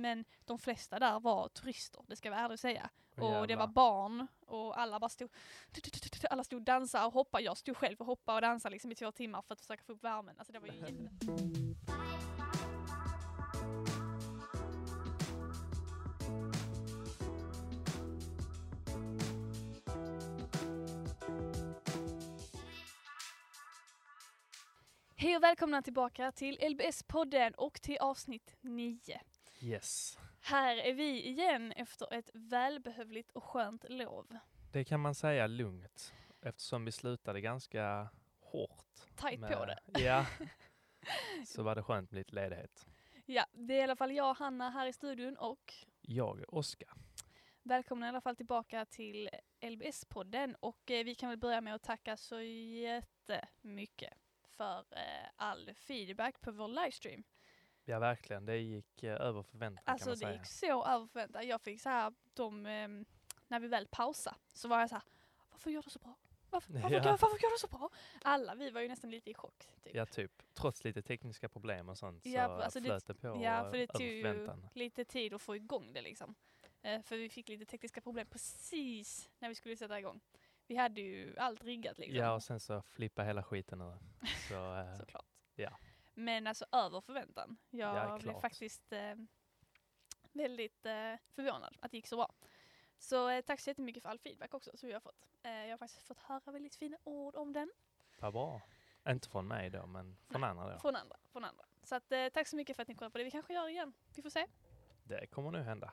Men de flesta där var turister, det ska jag ärligt säga. Åh, Och det var barn och alla bara stod, alla stod och dansade och hoppade. Jag stod själv och hoppade och dansade liksom i två timmar för att försöka få upp värmen. Alltså det var ju jätte... Hej och välkomna tillbaka till LBS-podden och till avsnitt 9. Yes. Här är vi igen efter ett välbehövligt och skönt lov. Det kan man säga lugnt eftersom vi slutade ganska hårt. Tajt på det. Ja. Så var det skönt med lite ledighet. Ja, det är i alla fall jag, Hanna, här i studion och Jag, Oskar. välkomna i alla fall tillbaka till LBS-podden. Och eh, vi kan väl börja med att tacka så jättemycket för eh, all feedback på vår livestream. Ja, verkligen. Det gick eh, över förväntan kan Alltså man det säga. gick så över förväntan. Jag fick så här, de, eh, när vi väl pausade så var jag så här, varför gör du så bra? Varför, varför, Ja. gör, varför gör du så bra? Alla vi var ju nästan lite i chock. Typ. Ja, typ. Trots lite tekniska problem och sånt Ja, så alltså det- flöt det på Ja, eh, för det tog över ju lite tid att få igång det liksom. Eh, för vi fick lite tekniska problem precis när vi skulle sätta igång. Vi hade ju allt riggat liksom. Ja, och sen så flippa hela skiten ur. Så, eh, Såklart. ja. Men alltså över förväntan. Jag Ja, blev faktiskt eh, väldigt eh, förvånad att det gick så bra. Så eh, tack så jättemycket för all feedback också som vi har fått. Eh, jag har faktiskt fått höra väldigt fina ord om den vad bra. Inte från mig då, men från andra då. från andra. Från andra. Så att, eh, tack så mycket för att ni kollade på det. Vi kanske gör det igen. Vi får se. Det kommer nu hända.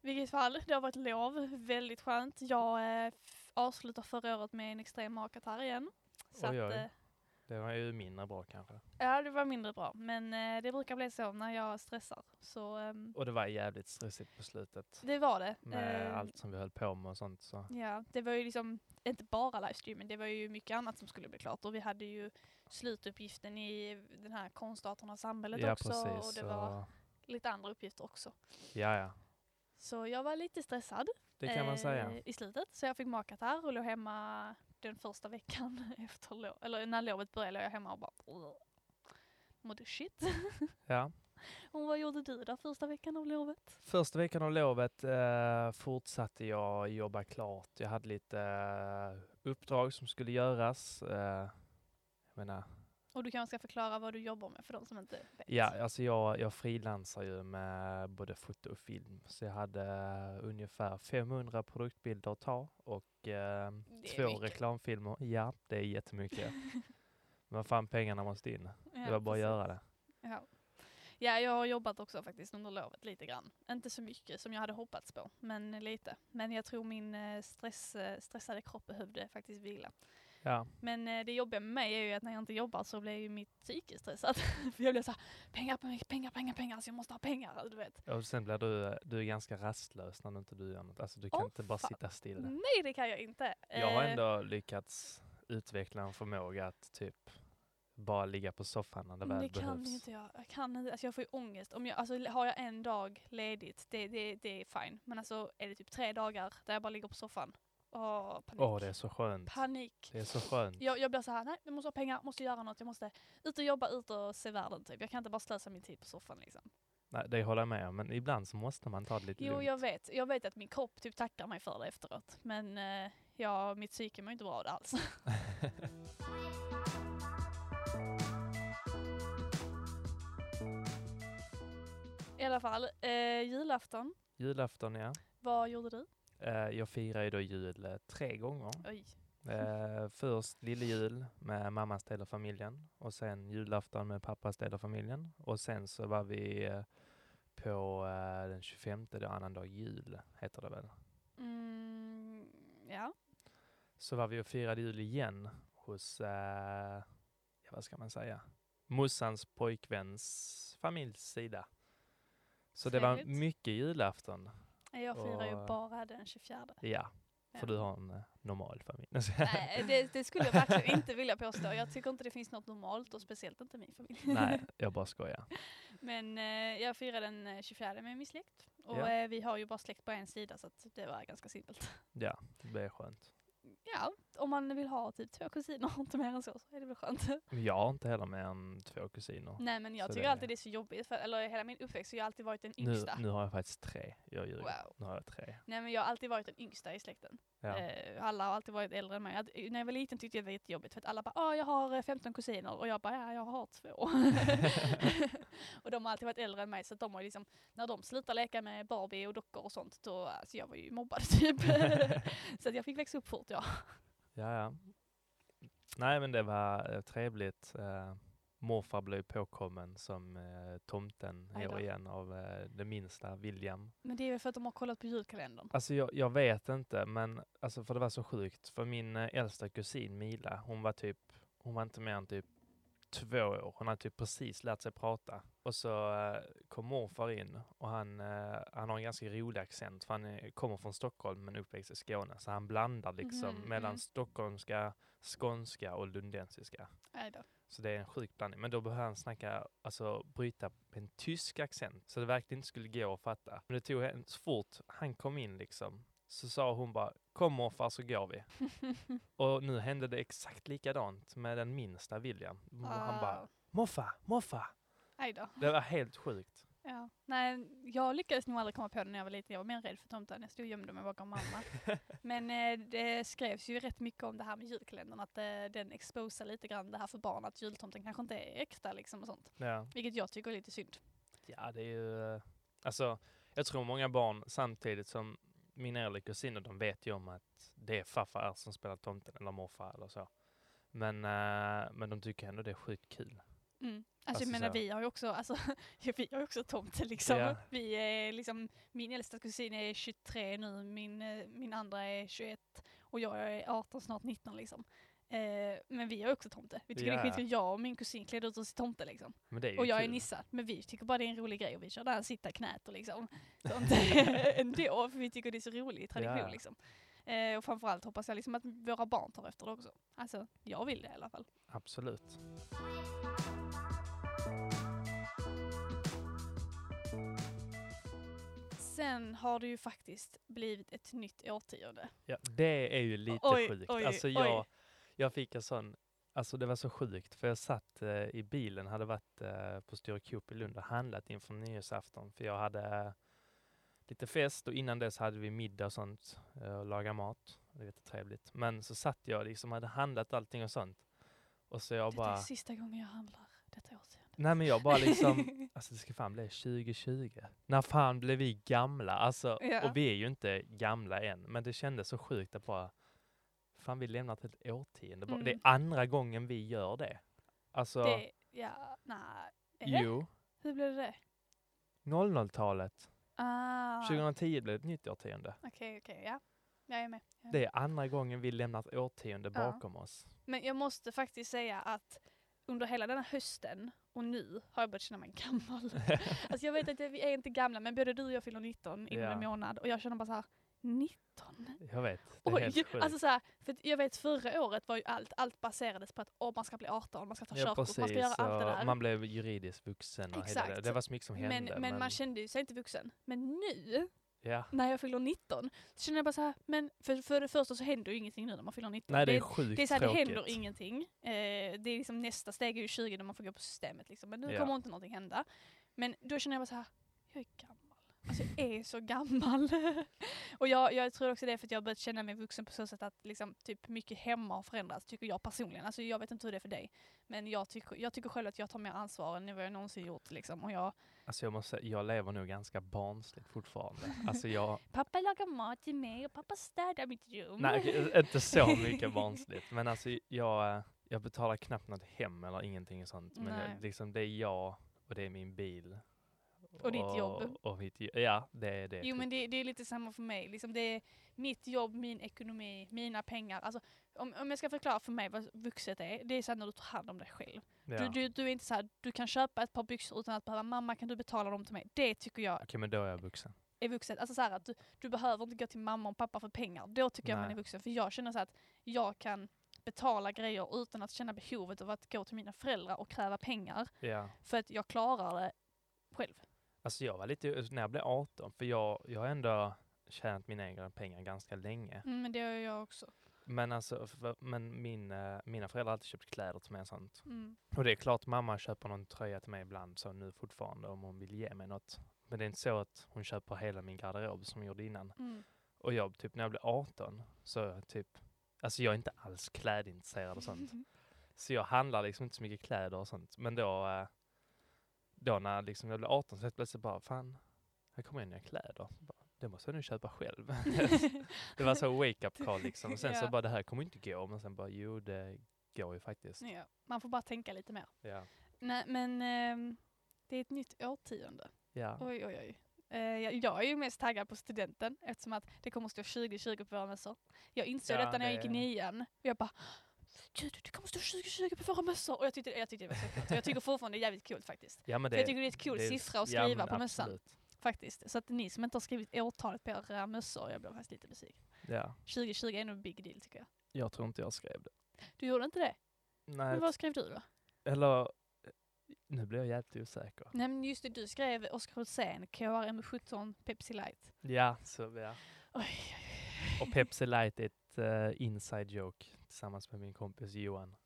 Vilket fall, det har varit lov. Väldigt skönt. Jag eh, avslutar förra året med en extrem magkatarr igen. Så Oj, att, oj. Det var ju mindre bra kanske. ja, det var mindre bra. Men eh, det brukar bli så när jag stressar. Så ehm, Och det var jävligt stressigt på slutet. det var det. Med Eh, allt som vi höll på med och sånt. Så. Ja, det var ju liksom inte bara livestreamen, det var ju mycket annat som skulle bli klart. Och vi hade ju slutuppgiften i den här konstarternas samhället Ja, också. precis. Och det var lite andra uppgifter också. Ja, ja. Så jag var lite stressad Det kan man eh, säga. i slutet. Så jag fick magkatarr och låg hemma den första veckan efter lov, eller när lovet började låg jag hemma och bara mådde shit. Ja. och vad gjorde du där första veckan av lovet? Första veckan av lovet eh, fortsatte jag jobba klart. Jag hade lite eh, uppdrag som skulle göras. Eh, jag menar, Och du kanske ska förklara vad du jobbar med för de som inte vet. ja, alltså jag, jag frilansar ju med både foto och film. Så jag hade eh, ungefär 500 produktbilder att ta och eh, två mycket. reklamfilmer. Ja, det är jättemycket. Men fan, pengarna måste in. Ja, Det var bara att göra det. Ja. ja, jag har jobbat också faktiskt under lovet lite grann. Inte så mycket som jag hade hoppats på, men lite. Men jag tror min eh, stress, eh, stressade kropp behövde faktiskt vila. Ja, Men eh, det jobbiga med mig är ju att när jag inte jobbar så blir ju mitt psyke stressat. För jag blir så här, pengar, pengar, pengar, pengar, så jag måste ha pengar, du vet. och sen blir du, du är ganska rastlös när du inte du gör något. Alltså du kan Åh, inte bara fan. sitta still. Nej, det kan jag inte. Jag har Eh, ändå lyckats utveckla en förmåga att typ bara ligga på soffan när det väl det kan behövs. inte jag. Jag kan inte, alltså jag får ju ångest. Om jag, alltså har jag en dag ledigt, det, det, det är fine. Men alltså är det typ tre dagar där jag bara ligger på soffan. Åh, panik. Åh, det är så skönt. Panik. Det är så skönt. Jag, jag blir så här, nej jag måste ha pengar, måste göra något, jag måste ut och jobba, ut och se världen typ. Jag kan inte bara slösa min tid på soffan liksom. Nej, det håller jag med om, men ibland så måste man ta det lite Jo lugnt. jag vet, jag vet att min kropp typ tackar mig för det efteråt. Men eh, ja, mitt psyke mår inte bra av det alls. I alla fall, eh, julafton, Julafton, ja. vad gjorde du? Eh, jag firar ju då jul eh, tre gånger. Oj. Eh, först lillejul med mammas del av familjen och sen julafton med pappas del av familjen. Och sen så var vi eh, på eh, den 25, det är annandag jul, heter det väl. Mm, ja. Så var vi och firade jul igen hos, eh, ja vad ska man säga, mossans pojkväns familjs sida. Så det var Trevligt. mycket julafton. Jag firar ju bara den 24. Ja, för du har en eh, normal familj. Nej, det, det skulle jag verkligen inte vilja påstå. Jag tycker inte det finns något normalt och speciellt inte min familj. Nej, jag bara skojar. Men eh, jag firade den eh, 24 med min släkt. Och Ja. eh, vi har ju bara släkt på en sida så att det var ganska simpelt. Ja, det är skönt. Ja, om man vill ha typ två kusiner och inte mer än så, så är det väl skönt. Jag har inte heller mer än två kusiner. Nej men jag Så tycker det- alltid det är så jobbigt, för, eller hela min uppväxt så jag har alltid varit den Nu, yngsta. nu har jag faktiskt tre. Jag ljuger. Wow. Nu har jag tre. Nej men jag har alltid varit den yngsta i släkten. Ja. Eh, alla har alltid varit äldre än mig. Att, när jag var liten tyckte jag det var jättejobbigt för att alla bara ah, jag har eh, 15 kusiner och jag bara ja, jag har två. och de har alltid varit äldre än mig så att de har liksom, när de slutar leka med Barbie och dockor och sånt då, alltså jag var ju mobbad typ. så att jag fick växa upp fort ja. Ja, ja. Nej, men det var eh, trevligt. Eh, morfar blev påkommen som eh, tomten i år igen av eh, det minsta, William. Men det är väl för att de har kollat på julkalendern. Alltså jag, jag vet inte, men alltså för det var så sjukt. För min eh, äldsta kusin Mila, hon var typ, hon var inte mer än typ två år. Hon hade typ precis lärt sig prata. Och så eh, kom morfar in och han, eh, han har en ganska rolig accent för han eh, kommer från Stockholm men uppväxt i Skåne. Så han blandar liksom Mhm, mellan mm. stockholmska, skånska och lundensiska. Så det är en sjuk blandning. Men då behöver han snacka, alltså bryta på en tysk accent. Så det verkligen inte skulle gå att fatta. Men det tog så fort han kom in liksom, så sa hon bara kom morfar så går vi. Och nu hände det exakt likadant med den minsta William. Och Han bara morfar, morfar. Det var helt sjukt. Ja. Nej, jag lyckades nog aldrig komma på det när jag var liten. Jag var mer rädd för tomten. Jag stod och gömde mig bakom mamma. Men eh, det skrevs ju rätt mycket om det här med julkalendern. Att eh, den exposar lite grann det här för barn. Att jultomten kanske inte är äkta liksom och sånt. Ja. Vilket jag tycker är lite synd. ja, det är ju, eh, alltså jag tror många barn samtidigt som mina äldre kusiner, de vet ju om att det är farfar som spelar tomten eller morfar eller så. Men, eh, men de tycker ändå det är sjukt kul. Mm. Alltså, Alltså jag menar så- vi har ju också, alltså, vi har också tomte liksom. Ja. Vi är liksom, min äldsta kusin är 23 nu, min, eh, min andra är 21 och jag är 18, snart 19 liksom. Eh, men vi har också tomte. Vi tycker det Ja. är skitkul. Jag och min kusin klädde ut oss till tomte liksom. Det är Och jag är kul. Nissa. Men vi tycker bara det är en rolig grej och vi kör där sitta i knät och liksom sånt ändå. För vi tycker det är så rolig tradition Ja. liksom. Eh, och framförallt hoppas jag liksom att våra barn tar efter det också. Alltså jag vill det i alla fall. Absolut. Sen har det ju faktiskt blivit ett nytt årtionde. Ja, det är ju lite Oj, sjukt. oj, alltså oj. Jag, fick en sån, alltså det var så sjukt för jag satt eh, i bilen, hade varit eh, på Stora Coop i Lund och handlat inför nyårsafton för jag hade eh, lite fest och innan dess hade vi middag och sånt eh, och laga mat. Det var jättetrevligt. Men så satt jag liksom, hade handlat allting och sånt. Och så jag Detta bara, är sista gången jag handlar detta årtionde. nej men jag bara liksom, alltså det ska fan bli 2020. När fan blev vi gamla? Alltså, Ja. och vi är ju inte gamla än, men det kändes så sjukt att bara, fan vi lämnat ett årtionde. bara. Det är Mm. andra gången vi gör det. Alltså, det, ja, nej. Är det? jo, Hur blev det? 00-talet. Ah, 2010 blev ett nytt årtionde. Okej, okej, ja. Jag är med. Jag är Det är andra gången vi lämnat årtionde Ja. bakom oss. Men jag måste faktiskt säga att under hela den här hösten och nu har jag börjat känna mig gammal. alltså jag vet att vi är inte gamla men både du och jag fyller 19 inom Ja. en månad och jag känner bara så här 19? Jag vet, det är Oj, helt sjukt. alltså så här, för jag vet förra året var ju allt, allt baserades på att åh, man ska bli 18, man ska ta ja, körkort, man ska göra allt det där. Man blev juridiskt vuxen och hela det. Exakt. Det var så mycket som men, hände. men, man kände ju sig inte vuxen. Men nu, ja. när jag fyller 19, så känner jag bara så här, men för, för det första så händer ju ingenting nu när man fyller 19. Nej, det är sjukt det är så här, det händer ingenting. Eh, det är liksom nästa steg är ju 20 när man får gå på systemet liksom. Men nu Ja. kommer inte någonting hända. Men då känner jag bara så här, jag är gammal. Alltså jag är så gammal. och jag, jag tror också det är för att jag har börjat känna mig vuxen på så sätt att liksom, typ mycket hemma har förändrats, tycker jag personligen. Alltså jag vet inte hur det är för dig. Men jag tycker, jag tycker själv att jag tar mer ansvar än vad jag någonsin gjort. Liksom. Och jag, Alltså jag måste jag lever nog ganska barnsligt fortfarande. Alltså jag, pappa lagar mat till mig och pappa städar mitt rum. nej inte så mycket barnsligt. Men alltså jag, eh, jag betalar knappt något hem eller ingenting sånt. Men Nej. jag, liksom, det är jag och det är min bil. Och ditt jobb. Och mitt, jo- ja, det är det. Jo typ. men det, det är lite samma för mig. Liksom det är mitt jobb, min ekonomi, mina pengar. Alltså, om, om jag ska förklara för mig vad vuxet är, det är så när du tar hand om dig själv. ja. Du, du, du är inte så här, du kan köpa ett par byxor utan att behöva, mamma kan du betala dem till mig? Det tycker jag Okej, men då är jag vuxen. är vuxet. Alltså så att du, du behöver inte gå till mamma och pappa för pengar. Då tycker jag man Nej. är vuxen. För jag känner så att jag kan betala grejer utan att känna behovet av att gå till mina föräldrar och kräva pengar. Ja. För att jag klarar det själv. Alltså jag var lite, när jag blev 18, för jag, jag har ändå tjänat mina egna pengar ganska länge. Mm, men det gör jag också. Men alltså, för, men min, eh, mina föräldrar har alltid köpt kläder till mig och sånt. Mm. Och det är klart mamma köper någon tröja till mig ibland så nu fortfarande om hon vill ge mig något. Men det är inte så att hon köper hela min garderob som hon gjorde innan. Mm. Och jag, typ när jag blev 18, så typ, alltså jag är inte alls klädintresserad och sånt. Så jag handlar liksom inte så mycket kläder och sånt. Men då, eh, då när liksom jag blev 18 så helt plötsligt bara, fan, här kommer nya kläder. Så bara, det måste jag nu köpa själv. det var så wake-up call liksom. Och sen så Ja. bara, det här kommer inte gå. Men sen bara, jo det går ju faktiskt. ja. Man får bara tänka lite mer. Ja. Nej, men ehm, det är ett nytt årtionde. Ja. Oj, oj, oj. Eh, jag, jag är ju mest taggad på studenten eftersom att det kommer stå 2020 på våra mössor. Jag insåg Ja, detta när jag gick i nian. Jag bara, gud det kommer stå 2020 på våra mössor. Och jag tyckte, jag tyckte det var så coolt. Och jag tycker fortfarande det är jävligt coolt faktiskt. ja men För jag tycker det är ett kul det är- siffra att ja, skriva men på mössan. Faktiskt. Så att ni som inte har skrivit årtalet på era mössor, jag blev faktiskt lite besviken. Ja. 2020 är nog en big deal tycker jag. Jag tror inte jag skrev det. Du gjorde inte det? Nej, Men vad skrev du då? eller eh, nu blir jag jävligt osäker. Nej men just det, du skrev Oskar Hultzén, KRM17 Pepsi Light. Ja, så ja. Oj, Och Pepsi Light är ett eh, inside joke tillsammans med min kompis Johan.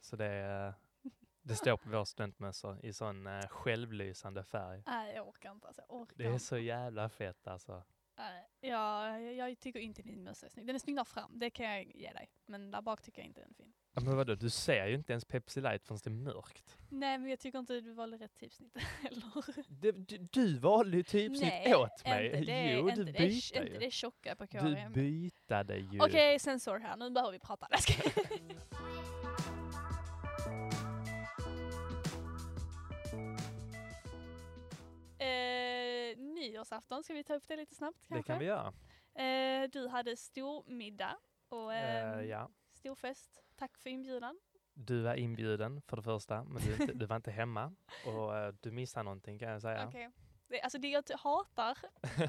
Så det, eh, det står på vår studentmössa i sån uh, självlysande färg. Nej jag orkar inte alltså. Jag orkar Det är så jävla fett alltså. Nej, ja, jag, jag tycker inte din mössa är snygg. Den är snygg där fram, det kan jag ge dig. Men där bak tycker jag inte den är fin. Ja, Men vadå, du ser ju inte ens Pepsi Light förrän det är mörkt. Nej men jag tycker inte du valde rätt typsnitt heller. Du, du, du valde ju typsnitt Nej, åt mig. Inte det, jo, inte du bytte inte ju. det tjocka på Du KRM. bytade ju. Okej, sensor här. Nu behöver vi prata. nyårsafton, ska vi ta upp det lite snabbt det kanske? kan vi göra. Eh, du hade stor middag och Eh, eh, ja. stor fest. Tack för inbjudan. Du var inbjuden för det första, men du, du var inte hemma. Och eh, du missade någonting kan jag säga. Okej. Det, alltså det jag hatar,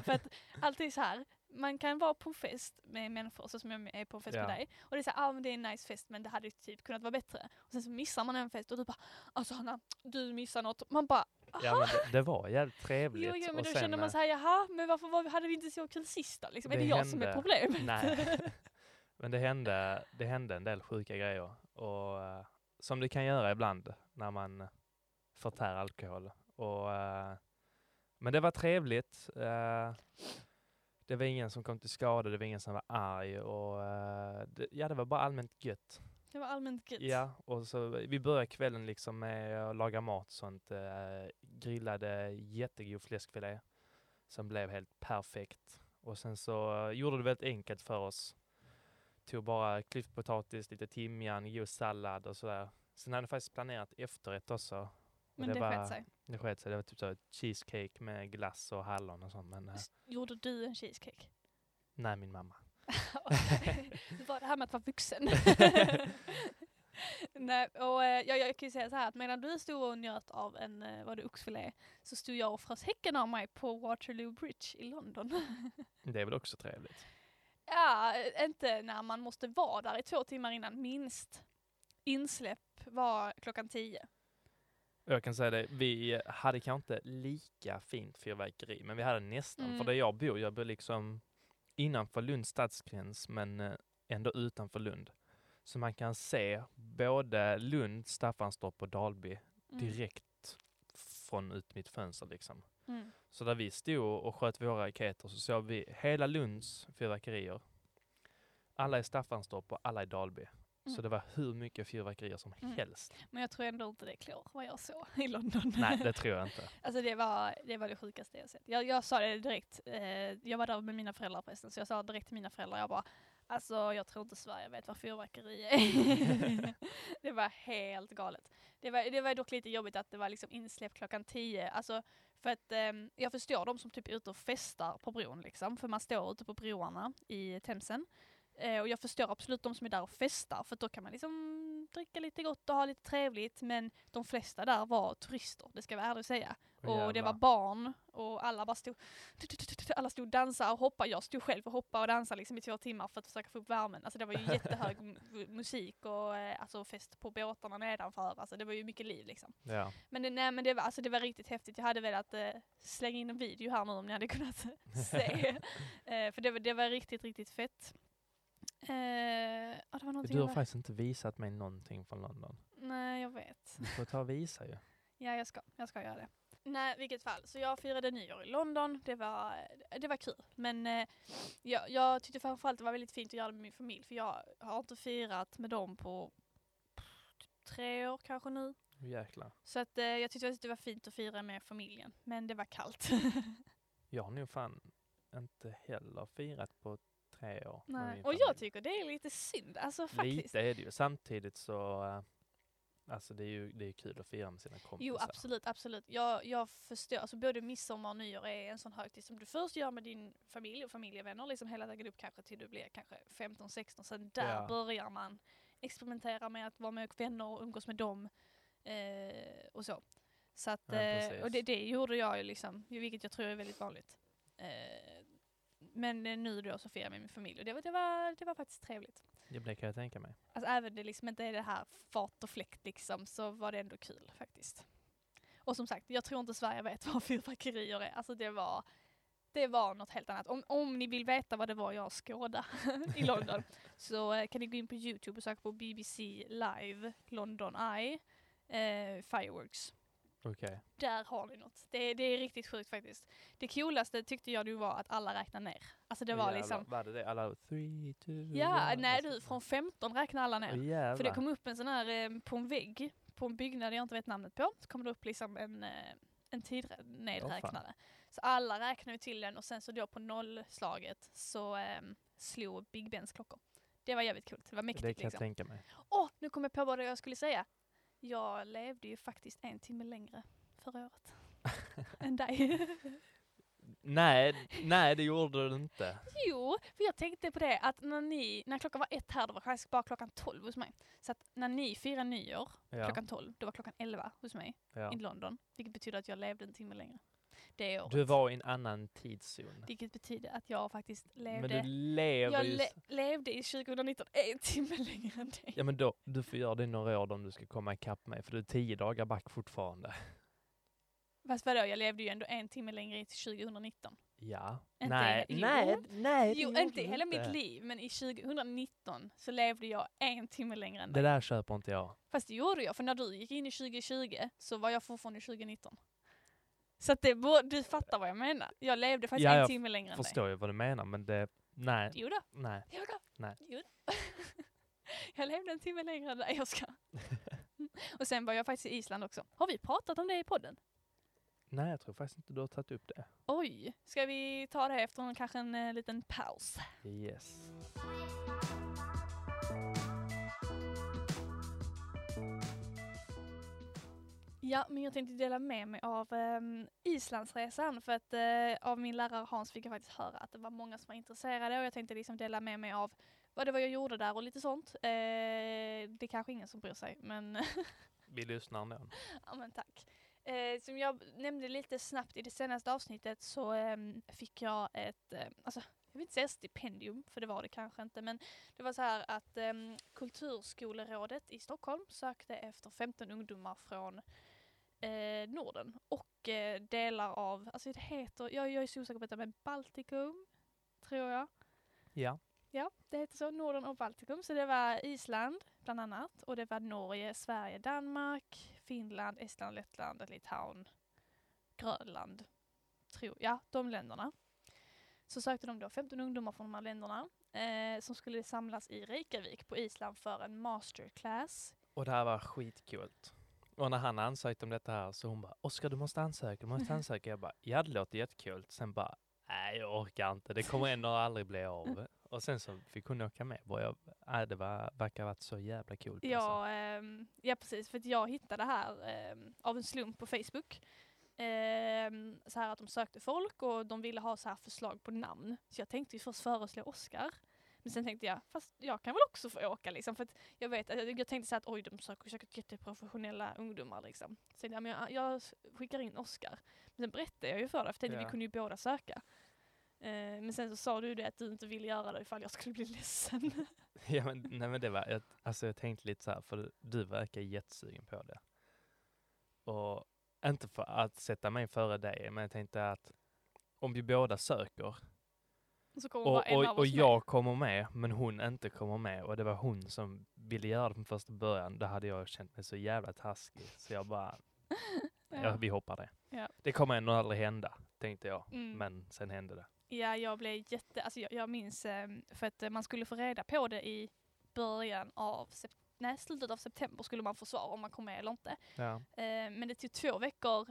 för att alltid så här, man kan vara på en fest med människor så som jag är på en fest Ja. med dig och det är så här, ah, men det är en nice fest men det hade typ kunnat vara bättre. Och sen så missar man en fest och du bara, alltså Hanna, du missar något. Man bara, Ja, men det, det var jävligt trevligt. jo, jo men Och då sen, känner man eh, så här, jaha, men varför var, hade vi inte så kul sist då? Liksom, är Det det jag som är hände- problemet? Nej. Men det hände, det hände en del sjuka grejer. Och, eh, som det kan göra ibland när man förtär alkohol. Och, eh, men det var trevligt. Eh, det var ingen som kom till skada, det var ingen som var arg. Och, eh, det, ja, det var bara allmänt gött. Det var allmänt gött. Ja, och så, vi började kvällen liksom med att laga mat sånt. Eh, grillade jättegod fläskfilé som blev helt perfekt. Och sen så eh, gjorde det väldigt enkelt för oss. Tog bara klyftpotatis, lite timjan, god sallad och sådär. Sen hade jag faktiskt planerat efterrätt också. Men det, var, sket sig. Det sket sig. Det var typ så cheesecake med glass och hallon och sånt. Men eh, Gjorde du en cheesecake? nej, min mamma. det var det här med att vara vuxen. Nej, och eh, jag, jag kan ju säga så här att medan du stod och njöt av en, var det oxfilé, så stod jag och frös häcken av mig på Waterloo Bridge i London. Det är väl också trevligt. ja, inte när man måste vara där i två timmar innan, minst. Insläpp var klockan tio. Jag kan säga det, vi hade kanske inte lika fint fyrverkeri, men vi hade nästan. Mm. För där jag bor, jag bor liksom innanför Lunds stadsgräns, men eh, ändå utanför Lund. Så man kan se både Lund, Staffanstorp och Dalby Mm. direkt från ut mitt fönster liksom. Mm. Så där vi stod och sköt våra raketer så såg vi hela Lunds fyrverkerier. Alla i Staffanstorp och alla i Dalby. Så Mm. det var hur mycket fyrverkerier som Mm. helst. Men jag tror ändå inte det klår vad jag såg i London. Nej, det tror jag inte. Alltså det var, det var det sjukaste jag sett. Jag, jag sa det direkt, eh, jag var där med mina föräldrar förresten, så jag sa direkt till mina föräldrar, jag bara Alltså jag tror inte Sverige vet vad fyrverkeri är. det var helt galet. Det var, det var dock lite jobbigt att det var liksom insläpp klockan tio. Alltså för att ehm, jag förstår de som typ är ute och festar på bron liksom. För man står ute på broarna i Themsen. Eh, och jag förstår absolut de som är där och festar för då kan man liksom dricka lite gott och ha lite trevligt. Men de flesta där var turister, det ska jag vara ärlig och säga. Åh, Och det var barn och alla bara stod, alla stod och dansade och hoppade. Jag stod själv och hoppade och dansade liksom i två timmar för att försöka få upp värmen. Alltså det var ju jättehög mu- musik och eh, alltså fest på båtarna nedanför. Alltså det var ju mycket liv liksom. Ja. Men det, nej, men det, var, alltså det var riktigt häftigt. Jag hade velat eh, slänga in en video här nu om ni hade kunnat se. eh, för det, var- det var riktigt, riktigt fett. Eh, ja, det var någonting Du har jag- faktiskt inte visat mig någonting från London. Nej, jag vet. Du får ta och visa ju. Ja, jag ska, jag ska göra det. Nej, vilket fall. Så jag firade nyår i London. Det var, det var kul. Men eh, jag, jag tyckte framförallt det var väldigt fint att göra det med min familj. För jag har inte firat med dem på pff, typ tre år kanske nu. Jäklar. Så att, eh, jag tyckte att det var fint att fira med familjen. Men det var kallt. Jag har nog fan inte heller firat på tre år. Nej. Och jag tycker det är lite synd. Alltså faktiskt. Lite är det ju. Samtidigt så, eh, alltså det är ju det är kul att fira med sina kompisar. Jo absolut, absolut. Jag, jag förstår, alltså både midsommar och nyår är en sån högtid som du först gör med din familj och familjevänner, liksom hela vägen upp kanske till du blir kanske 15-16, sen där Ja. börjar man experimentera med att vara med vänner och umgås med dem eh, och så. Så att, Ja, eh, och det, det gjorde jag ju liksom, vilket jag tror är väldigt vanligt. Eh, men eh, nu då så firar jag med min familj och det var, det var, det var faktiskt trevligt. Det kan jag tänka mig. Alltså även det liksom inte är det här fart och fläkt liksom, så var det ändå kul faktiskt. Och som sagt, jag tror inte Sverige vet vad fyrverkerier är. Alltså det var, det var något helt annat. Om, om ni vill veta vad det var jag skådade i London så eh, kan ni gå in på Youtube och söka på BBC Live London Eye eh, Fireworks. Okej. Där har ni något. Det, det är riktigt sjukt faktiskt. Det coolaste tyckte jag nu var att alla räknade ner. Alltså det var Jävlar, liksom, Var det det? Alla three, two, ja one, nej och du, från 15 räknade alla ner. Jävlar. För det kom upp en sån här eh, på en vägg, på en byggnad jag inte vet namnet på, så kom det upp liksom en, eh, en tidnedräknare. så alla räknade till den och sen så då på nollslaget så eh, slog Big Bens klockor. Det var jävligt kul, det var mäktigt det kan jag liksom. tänka mig. Åh, nu kom jag på vad jag skulle säga. Jag levde ju faktiskt en timme längre förra året. än dig. Nej, nej det gjorde du inte. Jo, för jag tänkte på det att när ni, när klockan var ett här, då var faktiskt bara klockan 12 hos mig. Så att när ni firar nyår Ja, klockan 12, då var klockan 11 hos mig ja. i London. Vilket betyder att jag levde en timme längre. Det året. Du var i en annan tidszon. Vilket betyder att jag faktiskt levde, Men du lever jag ju... le, levde i 2019 en timme längre än dig. Ja men då, du får göra det några år om du ska komma ikapp mig, för du är tio dagar back fortfarande. Fast vadå, jag levde ju ändå en timme längre till 2019. Ja. Inte nej, i- nej, jo. nej. det Jo, inte du hela mitt liv, men i 2019 så levde jag en timme längre än Det dig. där köper inte jag. Fast det gjorde jag, för när du gick in i 2020 så var jag fortfarande i 2019. Så att det, du fattar vad jag menar. Jag levde faktiskt Ja, en jag timme längre än dig. Förstår ju vad du menar, men det... Nej, Jo då. nej. Jo då. Nej. Jo då. jag levde en timme längre än dig, jag ska. Och sen var jag faktiskt i Island också. Har vi pratat om det i podden? Nej, jag tror faktiskt inte du har tagit upp det. Oj, ska vi ta det efter en, kanske en eh, liten paus? Yes. Ja, men jag tänkte dela med mig av um, Islandsresan för att eh, av min lärare Hans fick jag faktiskt höra att det var många som var intresserade och jag tänkte liksom dela med mig av vad det var jag gjorde där och lite sånt. Eh, det är kanske ingen som bryr sig, men Vi lyssnar ändå. Ja men tack. Eh, som jag nämnde lite snabbt i det senaste avsnittet så ehm, fick jag ett, eh, alltså jag vill inte säga stipendium för det var det kanske inte men det var så här att um, Kulturskolerådet i Stockholm sökte efter 15 ungdomar från eh, Norden och eh, delar av, alltså det heter, jag, jag är så osäker på detta men Baltikum tror jag. Ja. Ja, det heter så, Norden och Baltikum. Så det var Island bland annat och det var Norge, Sverige, Danmark, Finland, Estland, Lettland, Litauen, Grönland. Tror, ja, de länderna. Så sökte de då 15 ungdomar från de här länderna eh, som skulle samlas i Reykjavik på Island för en masterclass. Och det här var skitkult. Och när han ansökte om detta här så hon bara Oskar du måste ansöka, du måste ansöka. Jag bara ja det låter jättekul. Sen bara nej jag orkar inte, det kommer ändå aldrig bli av. Och sen så fick hon åka med. Och jag, nej, det var, verkar ha varit så jävla kul. Ja, ehm, ja precis, för att jag hittade här ehm, av en slump på Facebook. Ehm, så här att de sökte folk och de ville ha så här förslag på namn. Så jag tänkte ju först föreslå Oscar. Men sen tänkte jag, fast jag kan väl också få åka liksom. För jag vet, jag, jag tänkte så att oj de söker säkert jätteprofessionella ungdomar liksom. Så jag, men jag, jag skickar in Oscar. Men sen berättade jag ju för dig, för tänkte Ja. vi kunde ju båda söka. Eh, men sen så sa du det att du inte ville göra det ifall jag skulle bli ledsen. Ja, men, nej, men det var, jag, alltså jag tänkte lite så här, för du verkar jättesugen på det. Och inte för att sätta mig före dig, men jag tänkte att om vi båda söker Och Och, och, jag kommer med, men hon inte kommer med. Och det var hon som ville göra det från första början. Då hade jag känt mig så jävla taskig. Så jag bara, ja. vi hoppar det. Ja. Det kommer ändå aldrig hända, tänkte jag. Mm. Men sen hände det. Ja, jag blev jätte, alltså jag, jag minns eh, för att eh, man skulle få reda på det i början av, sep- nej slutet av september skulle man få svar om man kom med eller inte. Ja. Eh, men det tog två veckor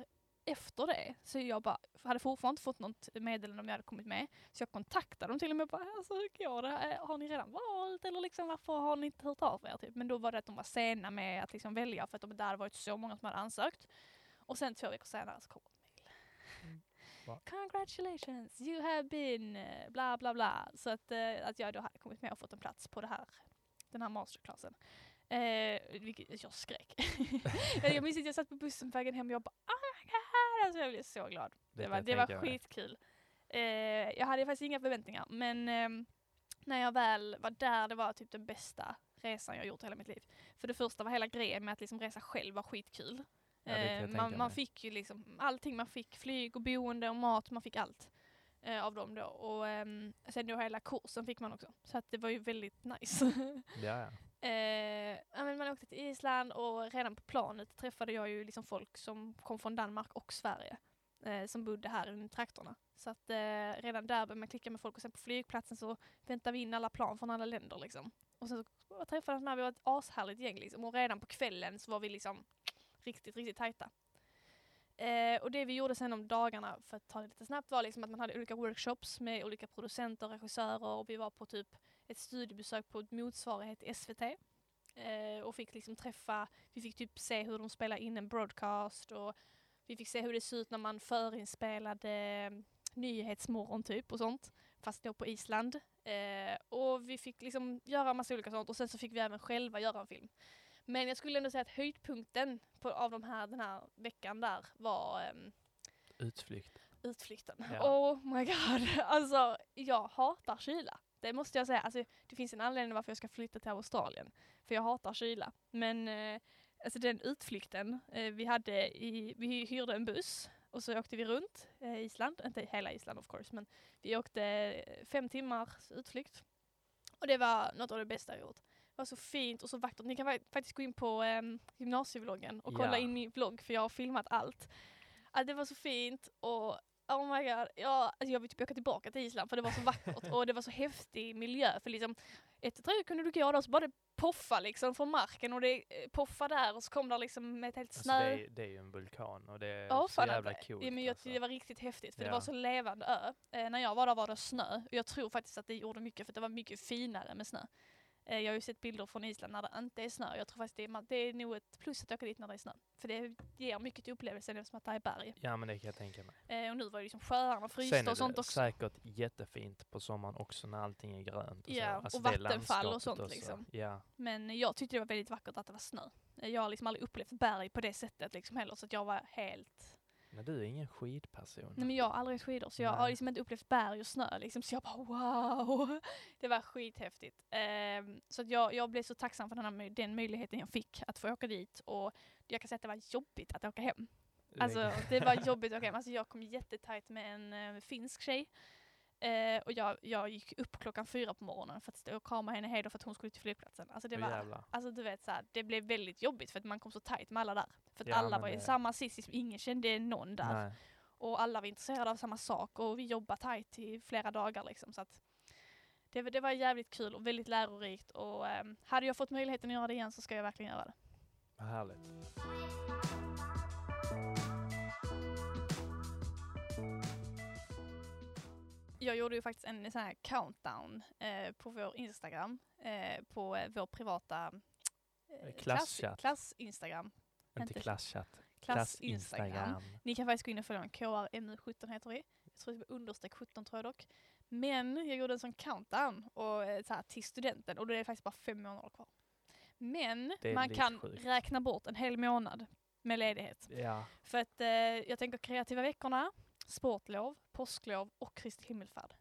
efter det, så jag bara, hade fortfarande inte fått något meddelande om jag hade kommit med. Så jag kontaktade dem till och med och bara, alltså hur går det? Har ni redan valt eller liksom varför har ni inte hört av er? Typ. Men då var det att de var sena med att liksom välja för att de, där hade varit så många som hade ansökt. Och sen två veckor senare så kom ett mejl. Mm. Va? Congratulations, you have been eh, bla bla bla. Så att, eh, att jag då hade kommit med och fått en plats på det här, den här masterclassen. Eh, vilket jag skrek. jag minns att jag satt på bussen på vägen hem och jag bara oh my god! Alltså jag blev så glad. Det, kan var, det var skitkul. Eh, jag hade faktiskt inga förväntningar men ehm, när jag väl var där, det var typ den bästa resan jag gjort i hela mitt liv. För det första var hela grejen med att liksom resa själv var skitkul. Ja, det Eh, man, man fick ju liksom allting, man fick flyg och boende och mat, man fick allt eh, av dem då. Och ehm, sen då hela kursen fick man också. Så att det var ju väldigt nice. Ja, ja. Eh, men man åkte till Island och redan på planet träffade jag ju liksom folk som kom från Danmark och Sverige. Eh, som bodde här i trakterna. Så att eh, redan där började man klicka med folk och sen på flygplatsen så väntade vi in alla plan från alla länder liksom. Och sen så träffades när vi var ett ashärligt gäng liksom. Och redan på kvällen så var vi liksom riktigt, riktigt tajta. Eh, och det vi gjorde sen om dagarna, för att ta det lite snabbt, var liksom att man hade olika workshops med olika producenter, regissörer och vi var på typ ett studiebesök på ett motsvarighet till SVT. Eh, och fick liksom träffa, vi fick typ se hur de spelar in en broadcast och vi fick se hur det ser ut när man förinspelade mm, Nyhetsmorgon typ och sånt. Fast då på Island. Eh, och vi fick liksom göra massa olika sånt och sen så fick vi även själva göra en film. Men jag skulle ändå säga att höjdpunkten på, av de här, den här veckan där var ehm, Utflykt. utflykten. Ja. Oh my god. Alltså jag hatar kyla. Det måste jag säga. Alltså, det finns en anledning varför jag ska flytta till Australien. För jag hatar kyla. Men eh, alltså den utflykten eh, vi hade i, vi hyrde en buss och så åkte vi runt eh, Island. Inte hela Island of course men vi åkte fem timmars utflykt. Och det var något av det bästa jag gjort. Det var så fint och så vackert. Ni kan fa- faktiskt gå in på eh, gymnasievloggen och kolla Ja. in min vlogg för jag har filmat allt. Ja, det var så fint och oh my god, ja, alltså jag vill typ åka tillbaka till Island för det var så vackert och det var så häftig miljö för liksom ett tre kunde du gå där och så bara det poffa liksom från marken och det eh, poffa där och så kom där liksom med ett helt Alltså, snö. det, är, det är ju en vulkan och det är Ja, så jävla att- coolt. Ja, men jag alltså. det var riktigt häftigt för det Ja. var så levande ö. Eh, när jag var där var det snö och jag tror faktiskt att det gjorde mycket för det var mycket finare med snö. Eh, jag har ju sett bilder från Island när det inte är snö. Jag tror faktiskt det är, det är nog ett plus att åka dit när det är snö. För det ger mycket till upplevelsen eftersom att det är berg. Ja men det kan jag tänka mig. Eh, och nu var det liksom sjöarna Sen frysta är och sånt det också. säkert jättefint på sommaren också när allting är grönt. Och, Ja, så. Alltså och det vattenfall och sånt också. liksom. Ja, Men jag tyckte det var väldigt vackert att det var snö. Jag har liksom aldrig upplevt berg på det sättet liksom heller så att jag var helt men du är ingen skidperson. Nej men jag har aldrig skidor så jag har Nej. liksom inte upplevt berg och snö liksom så jag bara wow. Det var skithäftigt. Ehm, så att jag, jag blev så tacksam för den, här, den möjligheten jag fick att få åka dit och jag kan säga att det var jobbigt att åka hem. Alltså det var jobbigt att åka hem. Alltså jag kom jättetajt med en eh, finsk tjej. Eh, och jag, jag gick upp klockan fyra på morgonen för att stå och krama henne hej då för att hon skulle till flygplatsen. Alltså det var, alltså du vet så här, det blev väldigt jobbigt för att man kom så tajt med alla där. För att Ja, alla var i det- samma sits, liksom, ingen kände någon där. Nej. Och alla var intresserade av samma sak och vi jobbade tajt i flera dagar liksom. Så att det, var- det var jävligt kul och väldigt lärorikt och ehm, hade jag fått möjligheten att göra det igen så ska jag verkligen göra det. Vad härligt. Jag gjorde ju faktiskt en sån här countdown eh, på vår Instagram, eh, på eh, vår privata eh, Klasschatt. klass Instagram. Inte Inte- klasschatt. Klass Instagram. Instagram. Ni kan faktiskt gå in och följa den, KRMU17 heter vi. Jag tror det är understreck 17 tror jag dock. Men jag gjorde en sån countdown och, eh, så här, till studenten och då är det faktiskt bara fem månader kvar. Men man kan sjukt. räkna bort en hel månad med ledighet. Ja, För att eh, jag tänker kreativa veckorna, sportlov, påsklov och Kristi himmelfärd.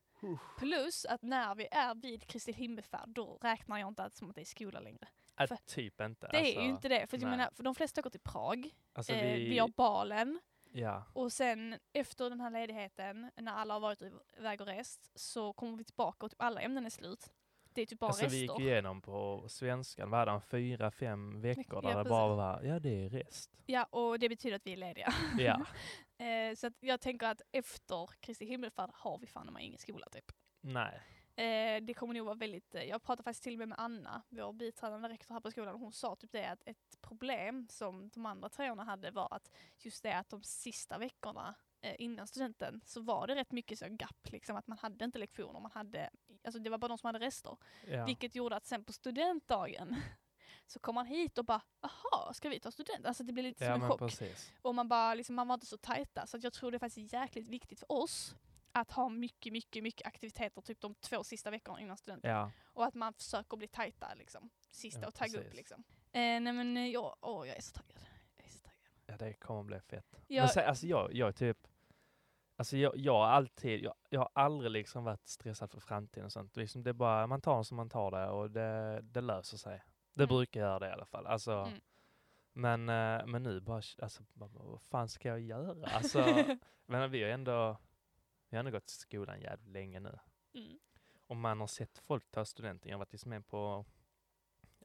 Plus att när vi är vid Kristi himmelfärd då räknar jag inte att som att det är skola längre. Äh, För- typ inte. Det alltså, är ju inte det. För, jag menar, för de flesta går till Prag, Alltså eh, vi, vi har balen. Ja, Och sen efter den här ledigheten, när alla har varit iväg och rest, så kommer vi tillbaka och typ alla ämnen är slut. Det är typ bara alltså vi rester. gick igenom på svenskan, var det fyra, fem veckor där Ja, det bara var, ja det är rest. Ja, och det betyder att vi är lediga. Ja, Eh, så jag tänker att efter Kristi himmelfärd har vi fan ingen skola typ. nej. Eh, det kommer nog vara väldigt, eh, jag pratade faktiskt till och med med Anna, vår biträdande rektor här på skolan, och hon sa typ det att ett problem som de andra treorna hade var att just det att de sista veckorna eh, innan studenten så var det rätt mycket så gap, liksom att man hade inte lektioner, man hade, alltså det var bara de som hade rester. Ja. Vilket gjorde att sen på studentdagen så kom man hit och bara, aha, ska vi ta student? Alltså det blev lite ja som en chock. precis. Och man, bara, liksom, man var inte så tajta. Så jag tror det är faktiskt jäkligt viktigt för oss att ha mycket, mycket, mycket aktiviteter typ de två sista veckorna innan studenten. Ja, Och att man försöker bli tajta liksom. Sista Ja, och tagga upp liksom. Eh, nej men eh, jag, åh, jag är så taggad. Jag är så taggad. ja det kommer bli fett. Jag, Men sen, alltså jag, jag är typ, alltså jag, jag har alltid, jag, jag har aldrig liksom varit stressad för framtiden och sånt. Liksom det är bara, man tar det som man tar det och det, det löser sig. Det Mm. brukar göra det i alla fall. Alltså, Mm. men, eh, men nu bara, alltså, vad fan ska jag göra? Alltså, men vi har ändå, vi har ändå gått i skolan jävligt länge nu. mm. Och man har sett folk ta studenten. Jag har varit liksom med på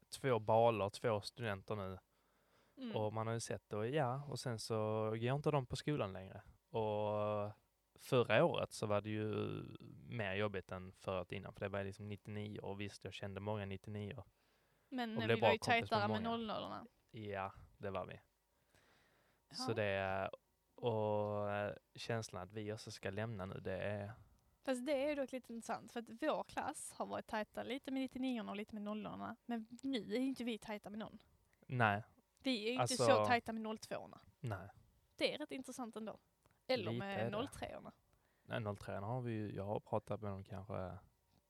två baler, två studenter nu. Mm. Och man har ju sett det, och ja, och sen så går inte de på skolan längre. Och förra året så var det ju mer jobbigt än förut innan, för det var liksom 99 och visst, jag kände många 99 Men vi var ju med tajtare med många. 00 Ja, det var vi. Så Ja. det, och eh, känslan att vi också ska lämna nu, det är, Fast det är ju dock lite intressant för att vår klass har varit tajta lite med 99 och lite med 00 Men nu är ju inte vi tajta med någon. nej, Vi är ju inte Alltså- så tajta med 02 nej. Det är rätt intressant ändå. Eller Lite med det. 03 Nej, 03 har vi ju, jag har pratat med dem kanske,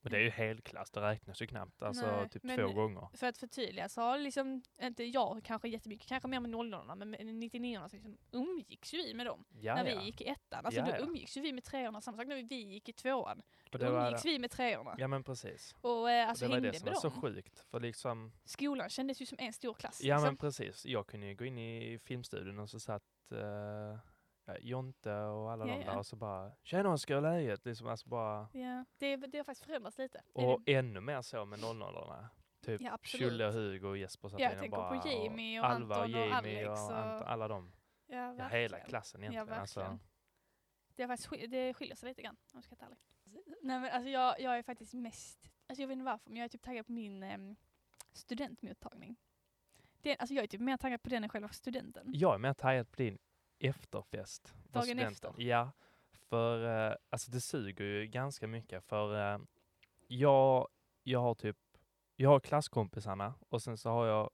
och det är ju helklass, det räknas ju knappt, alltså Nej, typ men- två gånger. För att förtydliga så har liksom, inte jag kanske jättemycket, kanske mer med 00 men med 99 så liksom umgicks ju vi med dem. Ja, när vi gick i ettan. Alltså Ja, då umgicks ju vi med treorna, samma sak när vi gick i tvåan. Och Då det umgicks vi med treorna. ja men precis. Och eh, Och alltså det var det som var så sjukt, för liksom, Skolan kändes ju som en stor klass. ja men liksom. precis, jag kunde ju gå in i filmstudion och så satt ja, Jonte och alla Ja, de där och så bara ”Tjena Oskar, hur läget?” liksom, alltså bara, ja, det, det har faktiskt förändrats lite. Och det- ännu mer så med 00 Typ Ja. Tjulle och Hugo och Jesper satt Ja, jag tänker bara, på Jamie och Alva Anton och Jamie Alex och och- Ant- alla dem. ja, Ja, hela klassen egentligen. Ja, alltså. Det, faktiskt, det skiljer sig lite grann om jag ska vara ärlig. Nej men alltså jag, jag är faktiskt mest, alltså jag vet inte varför, men jag är typ taggad på min em, studentmottagning. Det, alltså jag är typ mer taggad på den än själva studenten. Jag är mer taggad på din efterfest. Dagen efter? Ja, för eh, alltså det suger ju ganska mycket för eh, jag, jag har typ, jag har klasskompisarna och sen så har jag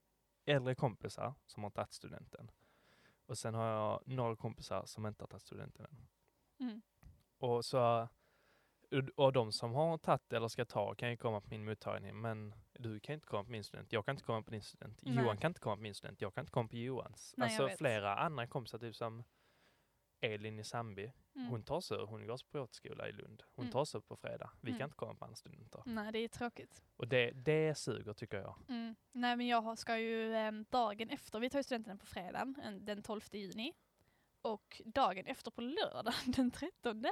äldre kompisar som har tagit studenten. Och sen har jag några kompisar som inte har tagit studenten än. Mm. Och så och de som har tagit eller ska ta kan ju komma på min mottagning, men du kan inte komma på min student, jag kan inte komma på din student, Nej. Johan kan inte komma på min student, jag kan inte komma på Johans. Nej, alltså flera andra kompisar, typ som Elin i Sandby, Mm. hon tar sig, hon går på skola i Lund, hon Mm. tar sig på fredag. Vi Mm. kan inte komma på andra studenter. Nej det är tråkigt. Och det, det suger tycker jag. Mm. Nej men jag ska ju em, dagen efter, vi tar ju studenten på fredagen, en- den 12 juni. Och dagen efter på lördag, den 13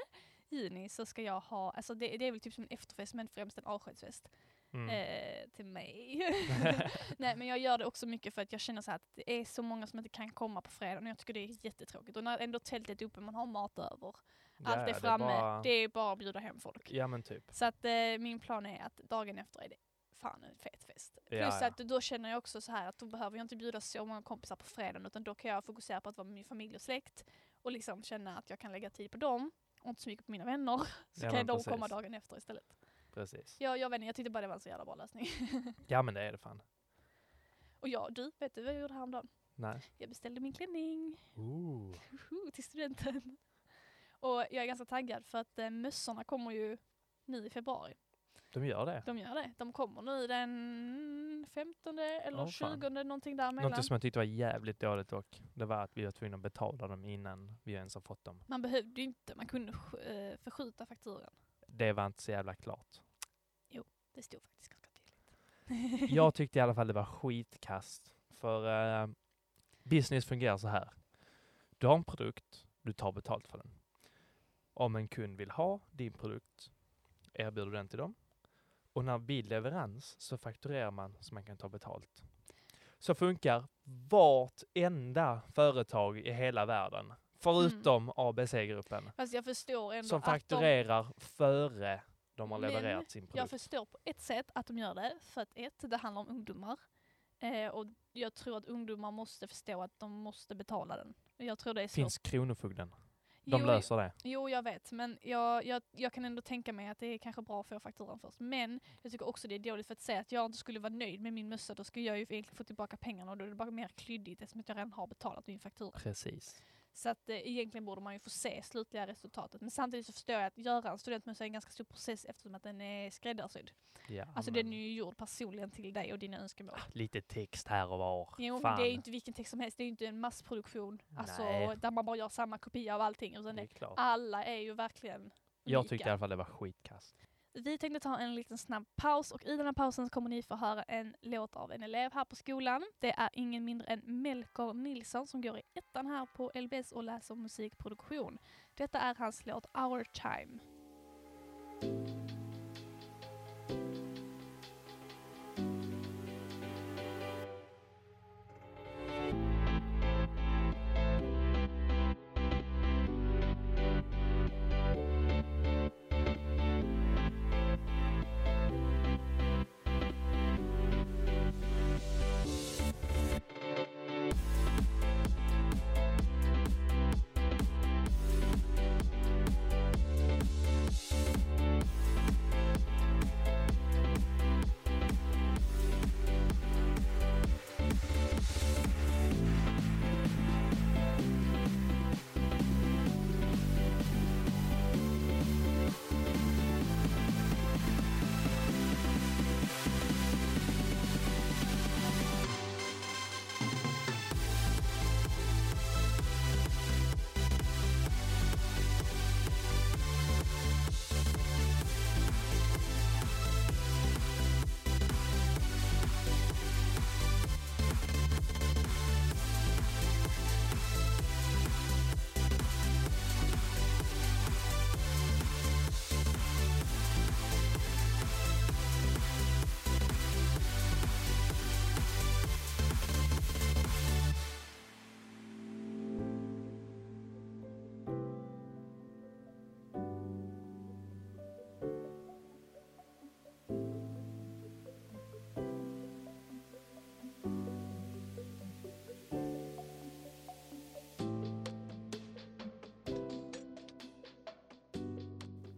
juni, så ska jag ha, alltså det, det är väl typ som en efterfest men främst en avskedsfest. Mm. Eh, till mig. Nej men jag gör det också mycket för att jag känner så att det är så många som inte kan komma på fredag och jag tycker det är jättetråkigt. Och när ändå tältet är uppe, man har mat över, Ja, allt är det framme, bara- det är bara att bjuda hem folk. Ja men typ. Så att eh, min plan är att dagen efter är det fan en fet fest. Ja, Plus ja. att då känner jag också så här att då behöver jag inte bjuda så många kompisar på fredagen utan då kan jag fokusera på att vara med min familj och släkt och liksom känna att jag kan lägga tid på dem inte så mycket på mina vänner. Så Ja, kan de komma dagen efter istället. Precis. Jag, jag vet inte, jag tyckte bara det var en så jävla bra lösning. Ja men det är det fan. och jag, du, vet du vad jag gjorde häromdagen? Nej. Jag beställde min klänning Ooh. Till studenten. Och jag är ganska taggad för att eh, mössorna kommer ju nu i februari. De gör det. De gör det. De kommer nu den 15 eller fan. 20 någonting däremellan. Något som jag tyckte var jävligt dåligt dock, det var att vi var tvungna att betala dem innan vi ens har fått dem. Man behövde ju inte, man kunde eh, förskjuta fakturan. Det var inte så jävla klart. Det stod faktiskt ganska tydligt. Jag tyckte i alla fall det var skitkast. För eh, business fungerar så här. Du har en produkt, du tar betalt för den. Om en kund vill ha din produkt erbjuder du den till dem. Och när vid leverans så fakturerar man så man kan ta betalt. Så funkar vartenda företag i hela världen. Förutom ABC-gruppen. Fast jag förstår ändå Som att de, fakturerar före de har Men levererat sin Jag produkt. förstår på ett sätt att de gör det, för att ett, det handlar om ungdomar. Eh, och jag tror att ungdomar måste förstå att de måste betala den. Jag tror det är svårt. Finns Kronofogden. De Jo, löser det. Jo, jag vet, men jag, jag, jag kan ändå tänka mig att det är kanske bra att få fakturan först. Men jag tycker också det är dåligt för att säga att jag inte skulle vara nöjd med min mössa, då ska jag ju egentligen få tillbaka pengarna och då är det bara mer klyddigt eftersom att jag redan har betalat min faktura. Precis. Så att eh, egentligen borde man ju få se slutliga resultatet. Men samtidigt så förstår jag att göra en studentmössa är en ganska stor process eftersom att den är skräddarsydd. Ja, Alltså men den är ju gjord personligen till dig och dina önskemål. Lite text här och var. Jo, men Fan. det är ju inte vilken text som helst, det är ju inte en massproduktion. Alltså Nej. där man bara gör samma kopia av allting. Utan det det, är klart. alla är ju verkligen Jag unika. tyckte i alla fall det var skitkast. Vi tänkte ta en liten snabb paus och i den här pausen så kommer ni få höra en låt av en elev här på skolan. Det är ingen mindre än Melker Nilsson som går i ettan här på LBS och läser musikproduktion. Detta är hans låt Our Time.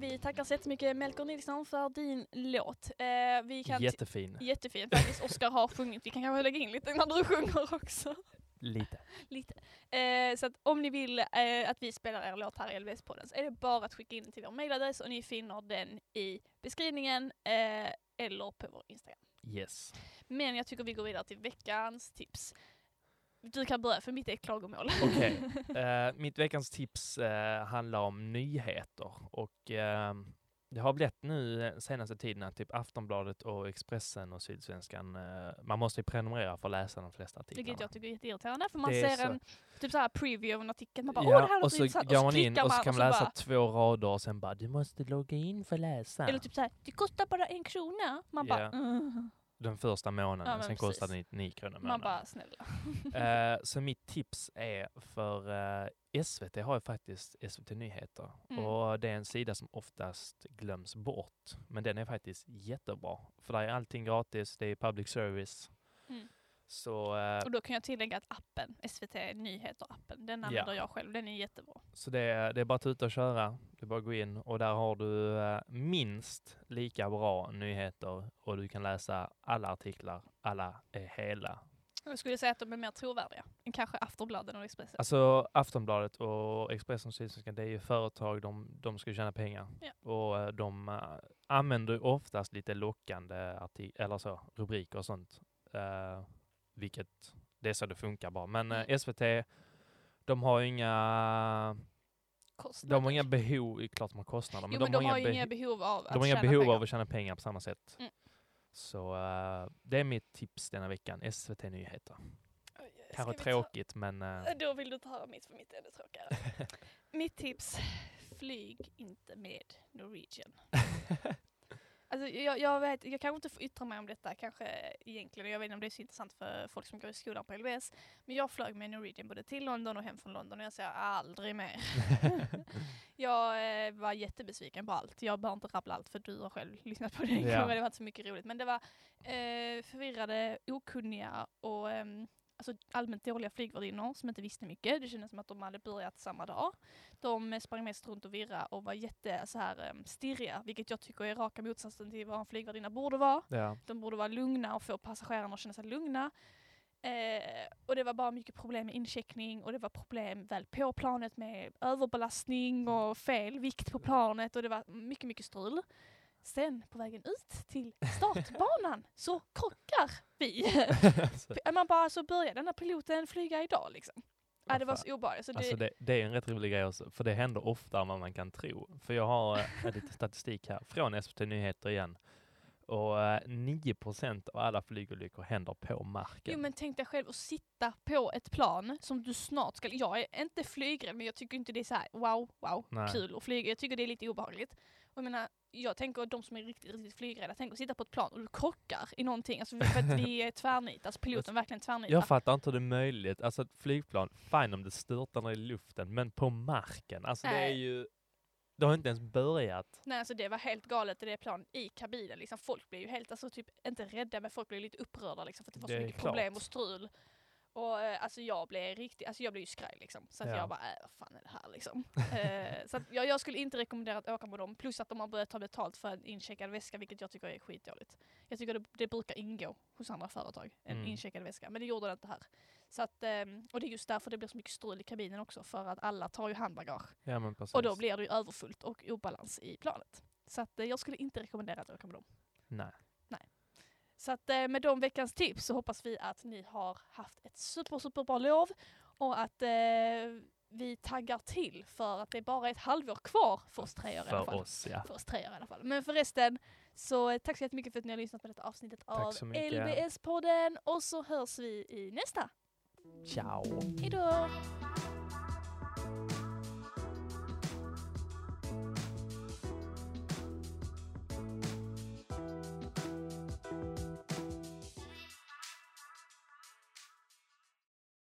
Vi tackar så jättemycket Melker Nilsson för din låt. Eh, vi kan Jättefin. Jättefin faktiskt. Oskar har sjungit. Vi kan kanske lägga in lite när du sjunger också. Lite. Lite. Eh, så att om ni vill eh, att vi spelar er låt här i LVS-podden så är det bara att skicka in till vår mailadress och ni finner den i beskrivningen eh, eller på vår Instagram. Yes. Men jag tycker vi går vidare till veckans tips. Du kan börja för mitt är klagomål. Okej. Eh, mitt veckans tips eh, handlar om nyheter och eh, det har blivit nu senaste tiden att typ Aftonbladet och Expressen och Sydsvenskan, eh, man måste ju prenumerera för att läsa de flesta Vilket artiklarna. jag tycker är jätteirriterande för man Det ser så- en typ så här preview av en artikel. Man bara åh det här Ja, låter och så intressant. går man in klickar och så kan man läsa bara, två rader och sen bara du måste logga in för att läsa. Eller typ så här, det kostar bara en krona. Man bara, Ja. mm. Den första månaden, Ja, sen precis. kostar det 99 kronor i man månaden. bara snälla. Eh, så mitt tips är för eh, SVT har ju faktiskt SVT Nyheter Mm. och det är en sida som oftast glöms bort. Men den är faktiskt jättebra. För där är allting gratis, det är public service. Mm. Så, eh, Och då kan jag tillägga att appen, SVT Nyheter-appen, den Ja. använder jag själv. Den är jättebra. Så det, är, det är bara att ta ut och köra. Det är bara att gå in och där har du eh, minst lika bra nyheter och du kan läsa alla artiklar. Alla är hela. Jag skulle säga att de är mer trovärdiga än kanske Aftonbladet och Expressen. Alltså Aftonbladet och Expressen och Sydsvenskan, det är ju företag, de, de ska tjäna pengar. Ja. Och eh, de eh, använder oftast lite lockande eller så, rubriker och sånt. Uh, vilket, det är så det funkar bara. Men eh, Mm. SVT, de har inga, Kostnader. de har inga behov, klart de har kostnader, men, jo, men de, har inga behov av att de har inga tjäna behov pengar. av att tjäna pengar på samma sätt. Mm. Så eh, det är mitt tips denna veckan, SVT Nyheter. Kanske vi ta- tråkigt men eh, Då vill du inte höra mitt för mitt är ännu tråkigare. mitt tips, flyg inte med Norwegian. Alltså, jag, jag, vet, jag kanske inte får yttra mig om detta kanske egentligen. Jag vet inte om det är så intressant för folk som går i skolan på LBS. Men jag flög med Norwegian både till London och hem från London och jag säger aldrig mer. jag eh, var jättebesviken på allt. Jag behöver inte rabbla allt för du har själv lyssnat på det. Ja. Det var inte så mycket roligt. Men det var eh, förvirrade, okunniga och ehm, alltså, allmänt dåliga flygvärdinnor som inte visste mycket. Det kändes som att de hade börjat samma dag. De eh, sprang mest runt och virra och var jätte så här, um, stirriga, vilket jag tycker är raka motsatsen till vad en flygvärdinna borde vara. ja. De borde vara lugna och få passagerarna att känna sig lugna. Eh, och det var bara mycket problem med incheckning och det var problem väl på planet med överbelastning och fel vikt på planet och det var mycket, mycket strul. Sen på vägen ut till startbanan så krockar vi. alltså, Man bara, så börjar den här piloten flyga idag liksom. Ja, det var fan. så obehagligt. Så Alltså det, det är en rätt rolig grej också, för det händer oftare än vad man kan tro. För jag har eh, lite statistik här från SVT Nyheter igen. Och eh, 9% av alla flygolyckor händer på marken. Jo men tänk dig själv att sitta på ett plan som du snart ska... Jag är inte flygrädd men jag tycker inte det är så här wow, wow, Nej. kul att flyga. Jag tycker det är lite obehagligt. Och jag menar, jag tänker de som är riktigt, riktigt flygrädda, tänk att sitta på ett plan och du krockar i någonting. Alltså för att vi är tvärnit, alltså piloten verkligen tvärnitar. Jag fattar inte hur det är möjligt. Alltså ett flygplan, fine om det störtar ner i luften, men på marken. Alltså det är Nej. ju... Det har inte ens börjat. Nej alltså det var helt galet i det plan i kabinen. Liksom, folk blev ju helt, alltså typ inte rädda men folk blev lite upprörda liksom, för att det var Det så mycket klart. problem och strul. Och eh, alltså jag blev riktigt, alltså jag blev ju skraj liksom. Så att Ja. jag bara, äh, vad fan är det här liksom. eh, så att jag, jag skulle inte rekommendera att åka med dem. Plus att de har börjat ta betalt för en incheckad väska vilket jag tycker är skitdåligt. Jag tycker det, det brukar ingå hos andra företag, en Mm. incheckad väska. Men det gjorde det inte här. Så att, ehm, och det är just därför det blir så mycket strul i kabinen också. För att alla tar ju handbagage. Ja men precis. Och då blir det ju överfullt och obalans i planet. Så att, eh, jag skulle inte rekommendera att åka med dem. Nej. Så att eh, med de veckans tips så hoppas vi att ni har haft ett super, super bra lov och att eh, vi taggar till för att det är bara ett halvår kvar för oss treor i alla fall. oss ja. För oss treor i alla fall. Men förresten, så eh, tack så jättemycket för att ni har lyssnat på detta avsnittet av. LBS-podden och så hörs vi i nästa. Ciao. Hejdå!